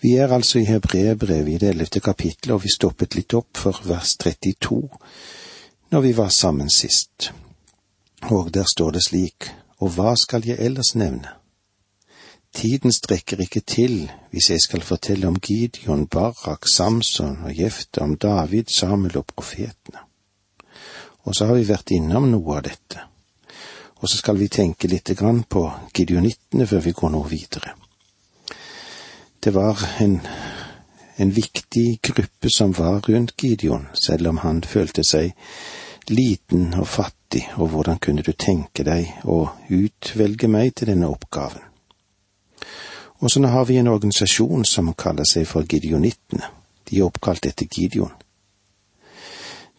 Vi er altså i Hebreerbrevet i det ellevte kapittelet, og vi stoppet litt opp for vers 32 når vi var sammen sist. Og der står det slik, og hva skal jeg ellers nevne? Tiden strekker ikke til hvis jeg skal fortelle om Gideon, Barak, Samson og Jefte, om David, Samuel og profetene. Og så har vi vært innom noe av dette. Og så skal vi tenke litt grann på gideonittene før vi går noe videre. Det var en, en viktig gruppe som var rundt Gideon, selv om han følte seg liten og fattig, og hvordan kunne du tenke deg å utvelge meg til denne oppgaven? Og så har vi en organisasjon som kaller seg for Gideonittene. De er oppkalt etter Gideon.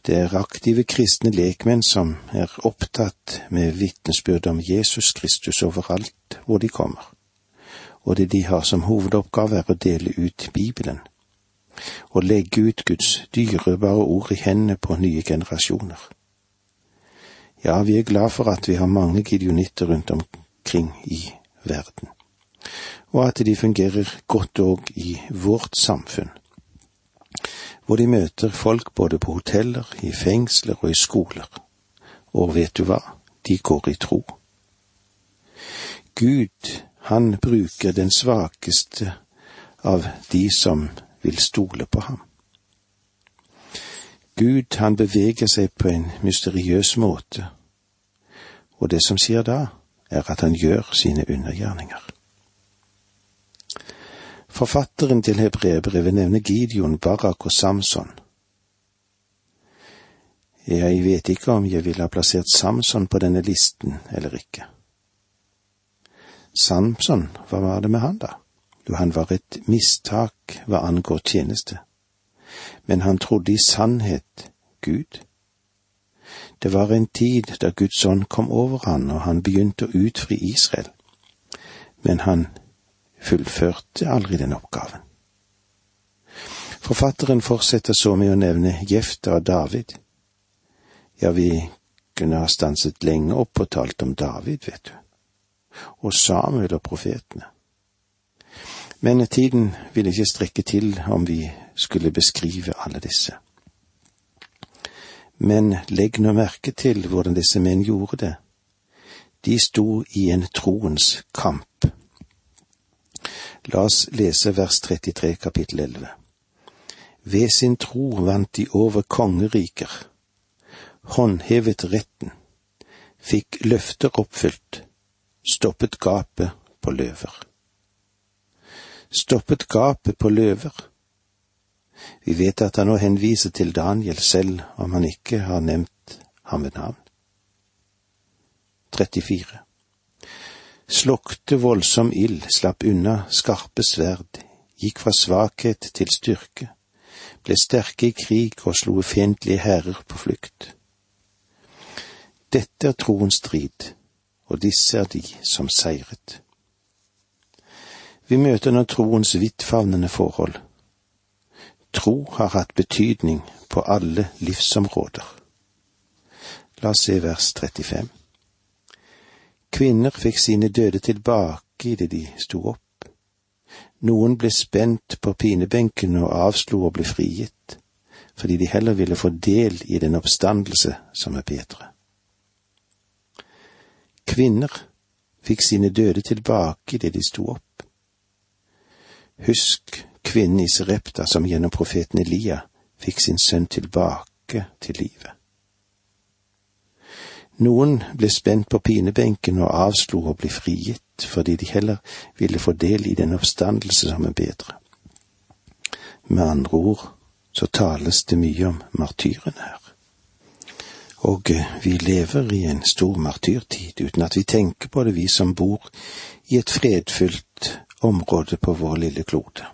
Det er aktive kristne lekmenn som er opptatt med vitnesbyrd om Jesus Kristus overalt hvor de kommer, og det de har som hovedoppgave er å dele ut Bibelen, og legge ut Guds dyrebare ord i hendene på nye generasjoner. Ja, vi er glad for at vi har mange gideonitter rundt omkring i verden og at de fungerer godt òg i vårt samfunn, hvor de møter folk både på hoteller, i fengsler og i skoler. Og vet du hva, de går i tro. Gud, han bruker den svakeste av de som vil stole på ham. Gud, han beveger seg på en mysteriøs måte, og det som skjer da, er at han gjør sine undergjerninger. Forfatteren til hebreerbrevet nevner Gideon, Barak og Samson. Jeg vet ikke om jeg ville ha plassert Samson på denne listen eller ikke. Samson, hva var det med han da? Jo, han var et mistak hva angår tjeneste. Men han trodde i sannhet Gud. Det var en tid da Guds ånd kom over han, og han begynte å utfri Israel. Men han fullførte aldri den oppgaven. Forfatteren fortsetter så med å nevne Jefta og David. Ja, vi kunne ha stanset lenge opp og talt om David, vet du, og Samuel og profetene. Men tiden ville ikke strekke til om vi skulle beskrive alle disse. Men legg nå merke til hvordan disse menn gjorde det. De sto i en troens kamp. La oss lese vers 33 kapittel 11. Ved sin tro vant de over kongeriker, håndhevet retten, fikk løfter oppfylt, stoppet gapet på løver. Stoppet gapet på løver. Vi vet at han nå henviser til Daniel selv om han ikke har nevnt ham ved navn. 34 Slokte voldsom ild, slapp unna skarpe sverd, gikk fra svakhet til styrke, ble sterke i krig og slo fiendtlige hærer på flukt. Dette er troens strid, og disse er de som seiret. Vi møter nå troens vidtfavnende forhold. Tro har hatt betydning på alle livsområder. La oss se vers 35. Kvinner fikk sine døde tilbake idet de sto opp. Noen ble spent på pinebenken og avslo å bli frigitt, fordi de heller ville få del i den oppstandelse som er bedre. Kvinner fikk sine døde tilbake idet de sto opp. Husk kvinnen i Serepta som gjennom profeten Elia fikk sin sønn tilbake til livet. Noen ble spent på pinebenken og avslo å bli frigitt fordi de heller ville få del i den oppstandelse som er bedre. Med andre ord så tales det mye om martyrene her. Og eh, vi lever i en stor martyrtid uten at vi tenker på det, vi som bor i et fredfylt område på vår lille klode.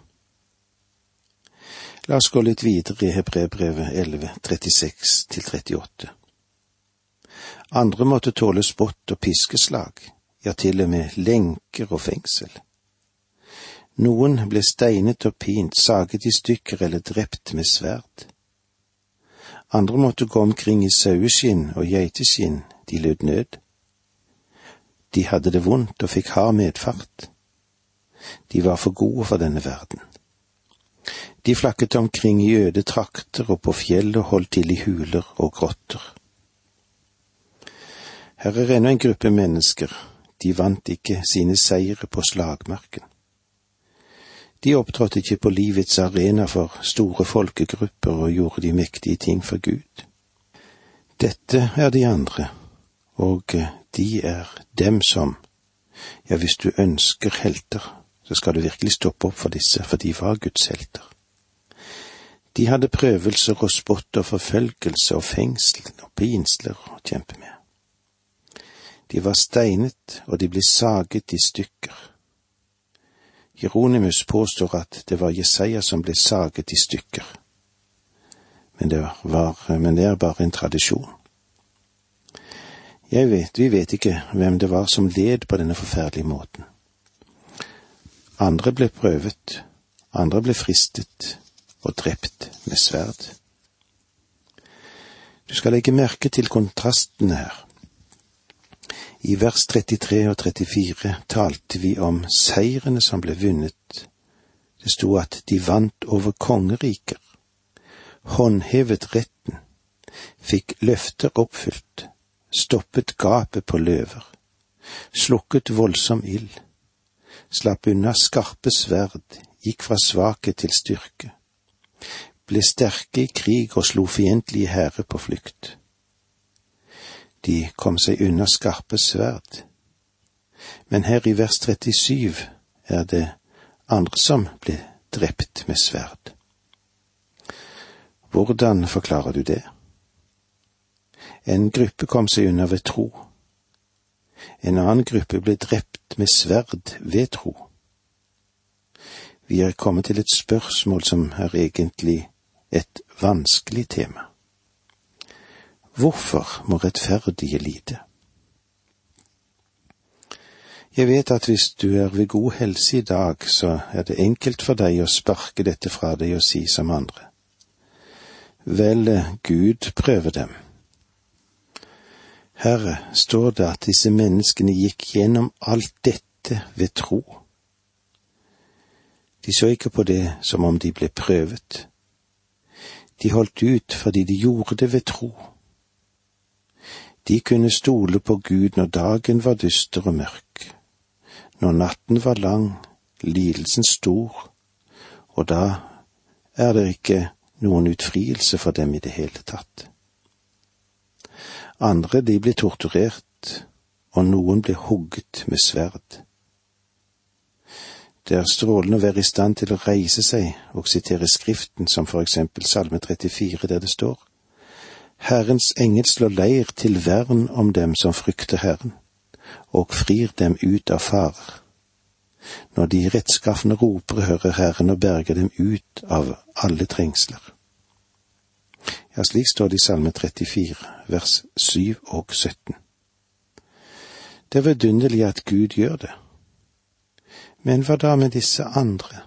La oss gå litt videre i Hebrebrevet 11, 36-38. Andre måtte tåle spott og piskeslag, ja, til og med lenker og fengsel. Noen ble steinet og pint, saget i stykker eller drept med sverd. Andre måtte gå omkring i saueskinn og geiteskinn, de lød nød. De hadde det vondt og fikk hard medfart. De var for gode for denne verden. De flakket omkring i øde trakter og på fjellet holdt til i huler og grotter. Her er ennå en gruppe mennesker, de vant ikke sine seire på slagmarken. De opptrådte ikke på livets arena for store folkegrupper og gjorde de mektige ting for Gud. Dette er de andre, og de er dem som, ja, hvis du ønsker helter, så skal du virkelig stoppe opp for disse, for de var Guds helter. De hadde prøvelser og spott og forfølgelse og fengsel og pinsler å kjempe med. De var steinet, og de ble saget i stykker. Jeronimus påstår at det var Jesaja som ble saget i stykker, men det, var, men det er bare en tradisjon. Jeg vet, vi vet ikke hvem det var som led på denne forferdelige måten. Andre ble prøvet, andre ble fristet og drept med sverd. Du skal legge merke til kontrasten her. I vers 33 og 34 talte vi om seirene som ble vunnet. Det sto at de vant over kongeriker, håndhevet retten, fikk løfter oppfylt, stoppet gapet på løver, slukket voldsom ild, slapp unna skarpe sverd, gikk fra svakhet til styrke, ble sterke i krig og slo fiendtlige hærer på flukt de kom seg unna skarpe sverd. Men her i vers 37 er det andre som ble drept med sverd. Hvordan forklarer du det? En gruppe kom seg unna ved tro. En annen gruppe ble drept med sverd ved tro. Vi er kommet til et spørsmål som er egentlig et vanskelig tema. Hvorfor må rettferdige lide? Jeg vet at hvis du er ved god helse i dag, så er det enkelt for deg å sparke dette fra deg og si som andre. Vel, Gud prøver dem. Herre, står det at disse menneskene gikk gjennom alt dette ved tro. De så ikke på det som om de ble prøvet. De holdt ut fordi de gjorde det ved tro. De kunne stole på Gud når dagen var dyster og mørk, når natten var lang, lidelsen stor, og da er det ikke noen utfrielse for dem i det hele tatt. Andre, de blir torturert, og noen blir hugget med sverd. Det er strålende å være i stand til å reise seg og sitere Skriften, som for eksempel Salme 34, der det står Herrens engel slår leir til vern om dem som frykter Herren, og frir dem ut av farer. Når de rettskaffende roper, hører Herren og berger dem ut av alle trengsler. Ja, slik står det i Salme 34, vers 7 og 17. Det er vidunderlig at Gud gjør det. Men hva da med disse andre?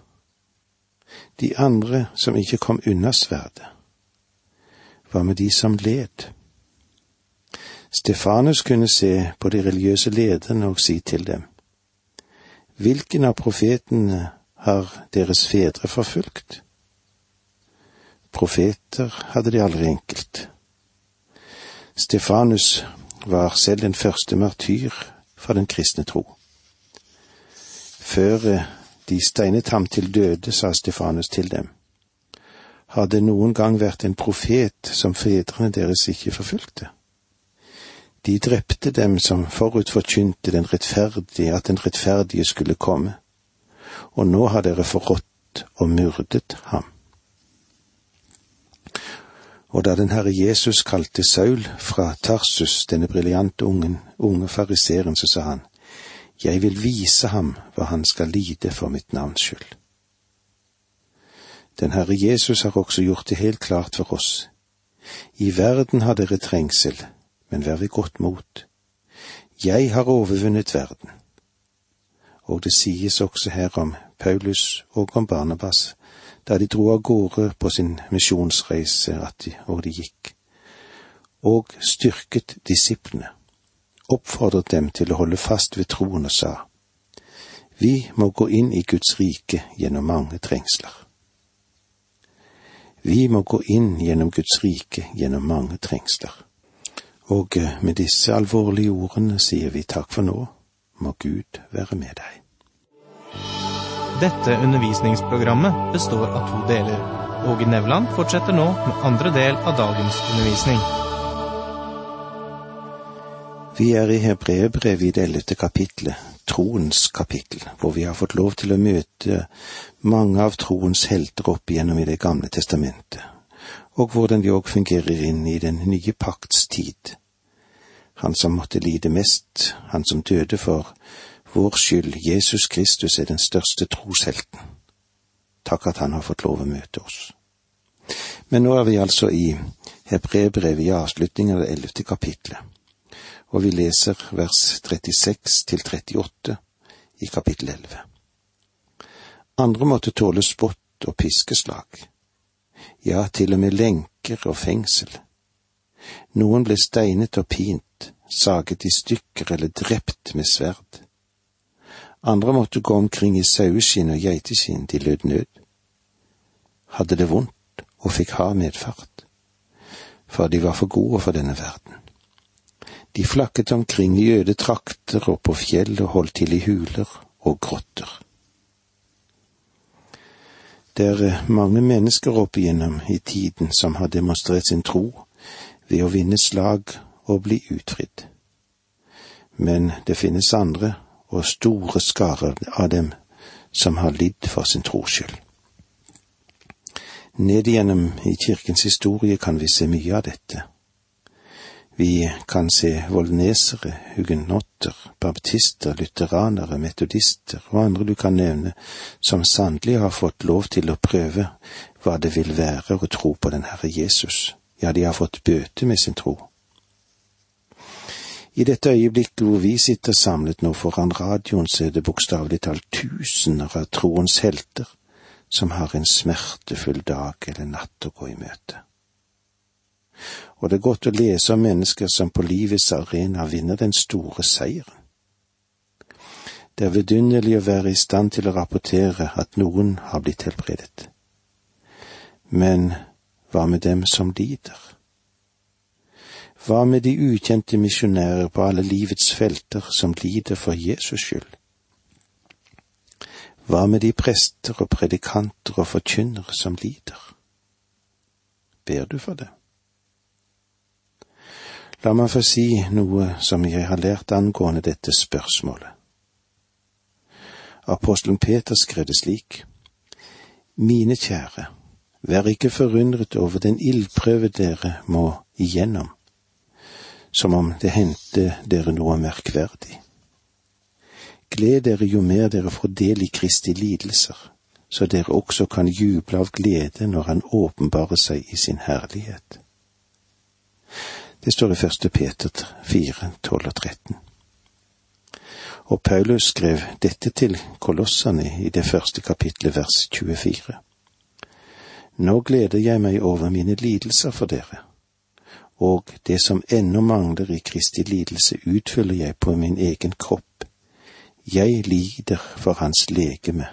De andre som ikke kom unna sverdet? Hva med de som led? Stefanus kunne se på de religiøse lederne og si til dem, Hvilken av profetene har deres fedre forfulgt? Profeter hadde de aldri enkelt. Stefanus var selv den første martyr for den kristne tro. Før de steinet ham til døde, sa Stefanus til dem hadde noen gang vært en profet som fedrene deres ikke forfulgte. De drepte dem som forutforkynte den rettferdige, at den rettferdige skulle komme, og nå har dere forrådt og myrdet ham. Og da den Herre Jesus kalte Saul fra Tarsus, denne briljante ungen, unge fariseeren, så sa han, Jeg vil vise ham hva han skal lide for mitt navns skyld. Den Herre Jesus har også gjort det helt klart for oss. I verden har dere trengsel, men vær ved godt mot. Jeg har overvunnet verden. Og det sies også her om Paulus og om Barnabas, da de dro av gårde på sin misjonsreise, de, og de gikk, og styrket disiplene, oppfordret dem til å holde fast ved troen og sa, Vi må gå inn i Guds rike gjennom mange trengsler. Vi må gå inn gjennom Guds rike gjennom mange trengsler. Og eh, med disse alvorlige ordene sier vi takk for nå. Må Gud være med deg. Dette undervisningsprogrammet består av to deler. Åge Nevland fortsetter nå med andre del av dagens undervisning. Vi er i Hebreerbrevet i det ellevte kapitlet, troens kapittel, hvor vi har fått lov til å møte mange av troens helter opp igjennom i Det gamle testamentet, og hvordan de òg fungerer inn i den nye pakts tid. Han som måtte lide mest, han som døde for vår skyld, Jesus Kristus er den største troshelten. Takk at han har fått lov å møte oss. Men nå er vi altså i Hebreerbrevet i avslutningen av det ellevte kapitlet og vi leser vers 36 til 38 i kapittel 11. Andre måtte tåle spott og piskeslag, ja, til og med lenker og fengsel. Noen ble steinet og pint, saget i stykker eller drept med sverd. Andre måtte gå omkring i saueskinn og geiteskinn, de lød nød. Hadde det vondt og fikk hard medfart, for de var for gode for denne verden. De flakket omkring i øde trakter og på fjell og holdt til i huler og grotter. Det er mange mennesker opp igjennom i tiden som har demonstrert sin tro ved å vinne slag og bli utfridd. Men det finnes andre og store skarer av dem som har lidd for sin tros. Ned igjennom i kirkens historie kan vi se mye av dette vi kan se voldnesere, hugenotter, baptister, lutheranere, metodister og andre du kan nevne, som sannelig har fått lov til å prøve hva det vil være å tro på den Herre Jesus. Ja, de har fått bøte med sin tro. I dette øyeblikket hvor vi sitter samlet nå foran radioen, så er det bokstavelig talt tusener av troens helter som har en smertefull dag eller natt å gå i møte og det er godt å lese om mennesker som på livets arena vinner den store seieren. Det er vidunderlig å være i stand til å rapportere at noen har blitt helbredet. Men hva med dem som lider? Hva med de ukjente misjonærer på alle livets felter som lider for Jesus skyld? Hva med de prester og predikanter og forkynnere som lider? Ber du for det? La meg få si noe som jeg har lært angående dette spørsmålet. Apostelen Peter skrev det slik. Mine kjære, vær ikke forundret over den ildprøve dere må igjennom, som om det hendte dere noe merkverdig. Gled dere jo mer dere får del i Kristi lidelser, så dere også kan juble av glede når Han åpenbarer seg i sin herlighet. Det står i første Peter 4, 12 og 13. Og Paulus skrev dette til kolossene i det første kapitlet vers 24. Nå gleder jeg meg over mine lidelser for dere, og det som ennå mangler i Kristi lidelse, utfyller jeg på min egen kropp. Jeg lider for hans legeme,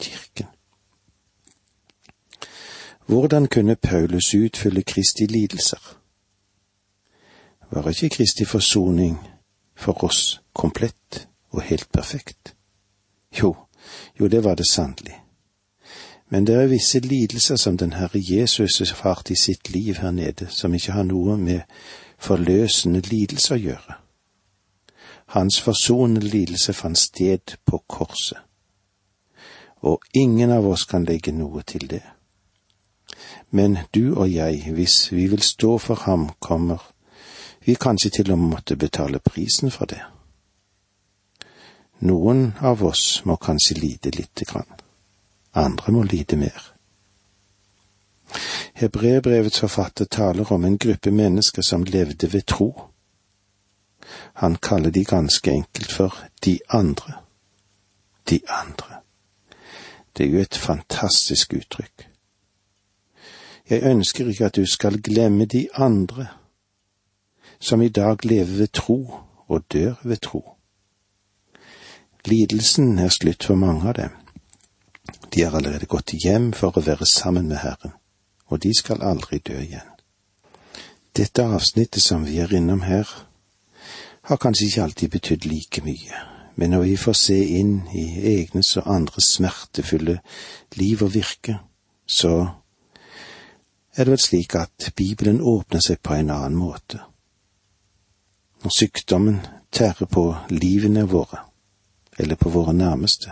kirken. Hvordan kunne Paulus utfylle Kristi lidelser? Var ikke Kristi forsoning for oss komplett og helt perfekt? Jo, jo, det var det sannelig. Men det er visse lidelser som den Herre Jesus erfarte i sitt liv her nede, som ikke har noe med forløsende lidelse å gjøre. Hans forsonende lidelse fant sted på korset, og ingen av oss kan legge noe til det. Men du og jeg, hvis vi vil stå for ham, kommer vi kanskje til og med måtte betale prisen for det. Noen av oss må kanskje lide lite grann, andre må lide mer. Hebrebrevets forfatter taler om en gruppe mennesker som levde ved tro. Han kaller de ganske enkelt for de andre. De andre. Det er jo et fantastisk uttrykk. Jeg ønsker ikke at du skal glemme de andre som i dag lever ved tro og dør ved tro. Lidelsen er slutt for mange av dem. De har allerede gått hjem for å være sammen med Herren, og de skal aldri dø igjen. Dette avsnittet som vi er innom her, har kanskje ikke alltid betydd like mye, men når vi får se inn i egnes og andres smertefulle liv og virke, så er det vel slik at Bibelen åpner seg på en annen måte. Når sykdommen tærer på livene våre, eller på våre nærmeste,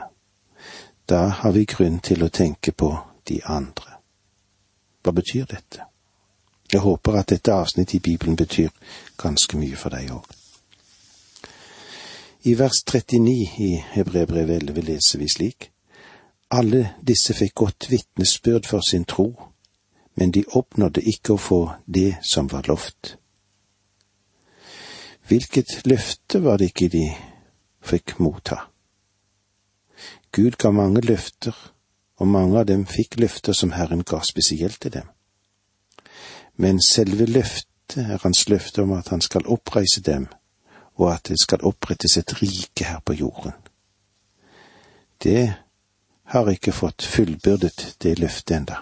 da har vi grunn til å tenke på de andre. Hva betyr dette? Jeg håper at dette avsnittet i Bibelen betyr ganske mye for deg òg. I vers 39 i Hebrebrevet 11 leser vi slik:" Alle disse fikk godt vitnesbyrd for sin tro, men de oppnådde ikke å få det som var lovt. Hvilket løfte var det ikke de fikk motta? Gud ga mange løfter, og mange av dem fikk løfter som Herren ga spesielt til dem. Men selve løftet er hans løfte om at han skal oppreise dem og at det skal opprettes et rike her på jorden. Det har ikke fått fullbyrdet det løftet enda,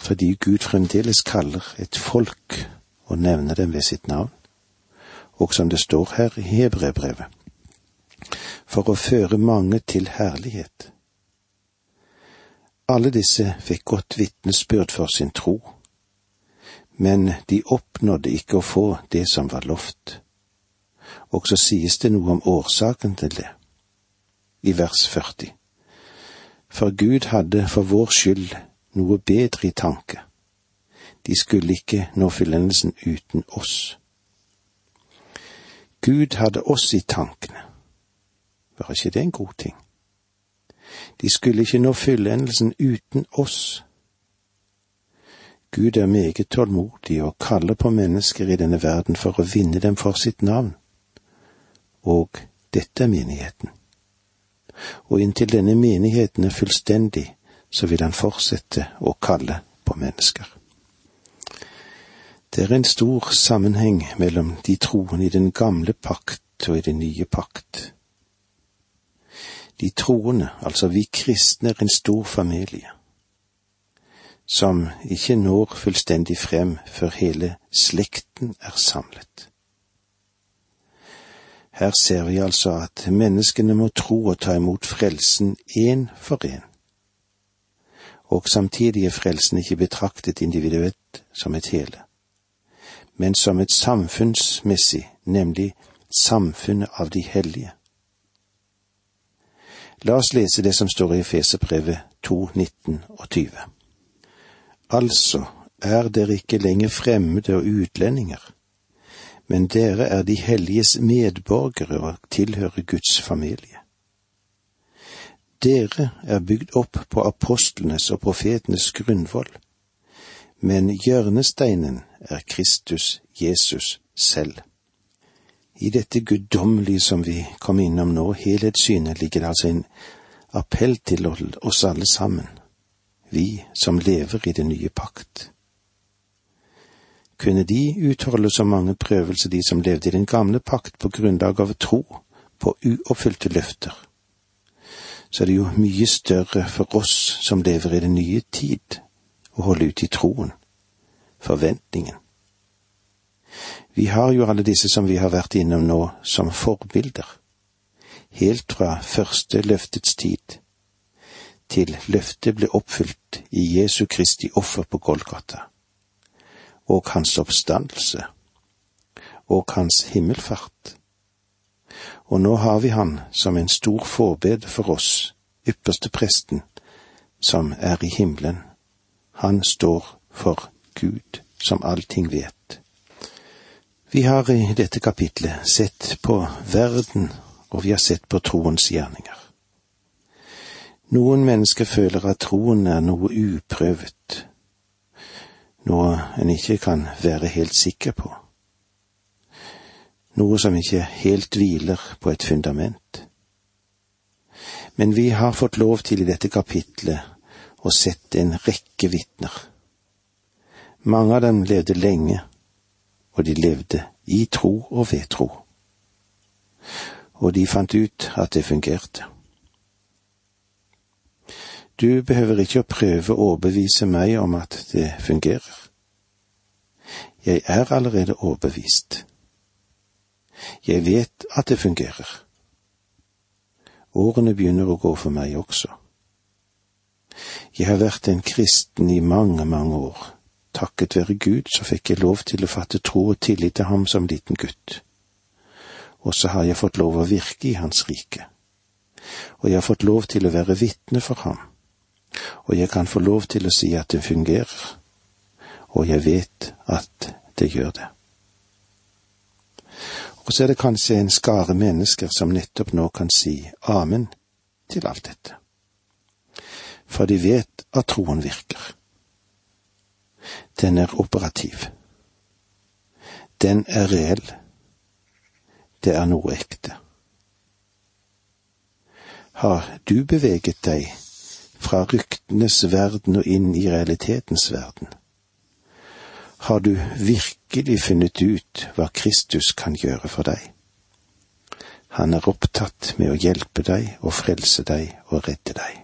fordi Gud fremdeles kaller et folk og nevner dem ved sitt navn, og som det står her i Hebrevbrevet, for å føre mange til herlighet. Alle disse fikk godt vitnesbyrd for sin tro, men de oppnådde ikke å få det som var lovt og så sies det noe om årsaken til det, i vers 40. For Gud hadde for vår skyld noe bedre i tanke. De skulle ikke nå fyllendelsen uten oss. Gud hadde oss i tankene. Var ikke det en god ting? De skulle ikke nå fullendelsen uten oss. Gud er meget tålmodig og kaller på mennesker i denne verden for å vinne dem for sitt navn og dette er menigheten. Og inntil denne menigheten er fullstendig, så vil han fortsette å kalle på mennesker. Det er en stor sammenheng mellom de troende i den gamle pakt og i den nye pakt. De troende, altså vi kristne, er en stor familie, som ikke når fullstendig frem før hele slekten er samlet. Her ser vi altså at menneskene må tro og ta imot frelsen én for én. Og samtidig er frelsen ikke betraktet individuelt som et hele, men som et samfunnsmessig, nemlig samfunnet av de hellige. La oss lese det som står i Efeserbrevet 2, 19 og 20. Altså er dere ikke lenger fremmede og utlendinger men dere er de helliges medborgere og tilhører Guds familie. Dere er bygd opp på apostlenes og profetenes grunnvoll, men hjørnesteinen er Kristus Jesus selv. I dette guddommelige som vi kom innom nå, helhetssynet, ligger det altså en appell til oss alle sammen, vi som lever i den nye pakt. Kunne de utholde så mange prøvelser, de som levde i den gamle pakt på grunnlag av tro på uoppfylte løfter, så er det jo mye større for oss som lever i den nye tid, å holde ut i troen, forventningen. Vi har jo alle disse som vi har vært innom nå, som forbilder, helt fra første løftets tid til løftet ble oppfylt i Jesu Kristi offer på Golgata og hans oppstandelse og hans himmelfart. Og nå har vi han som en stor forbed for oss, ypperste presten, som er i himmelen. Han står for Gud, som allting vet. Vi har i dette kapitlet sett på verden, og vi har sett på troens gjerninger. Noen mennesker føler at troen er noe uprøvet, noe en ikke kan være helt sikker på, noe som ikke helt hviler på et fundament. Men vi har fått lov til i dette kapitlet å sett en rekke vitner. Mange av dem levde lenge, og de levde i tro og ved tro. Og de fant ut at det fungerte. Du behøver ikke å prøve å overbevise meg om at det fungerer. Jeg er allerede overbevist. Jeg vet at det fungerer. Årene begynner å gå for meg også. Jeg har vært en kristen i mange, mange år. Takket være Gud så fikk jeg lov til å fatte tro og tillit til ham som liten gutt. Og så har jeg fått lov å virke i Hans rike. Og jeg har fått lov til å være vitne for ham. Og jeg kan få lov til å si at det fungerer. Og jeg vet at det gjør det. Og så er det kanskje en skare mennesker som nettopp nå kan si amen til alt dette. For de vet at troen virker. Den er operativ. Den er reell. Det er noe ekte. Har du beveget deg fra ryktenes verden og inn i realitetens verden? Har du virkelig funnet ut hva Kristus kan gjøre for deg? Han er opptatt med å hjelpe deg og frelse deg og redde deg.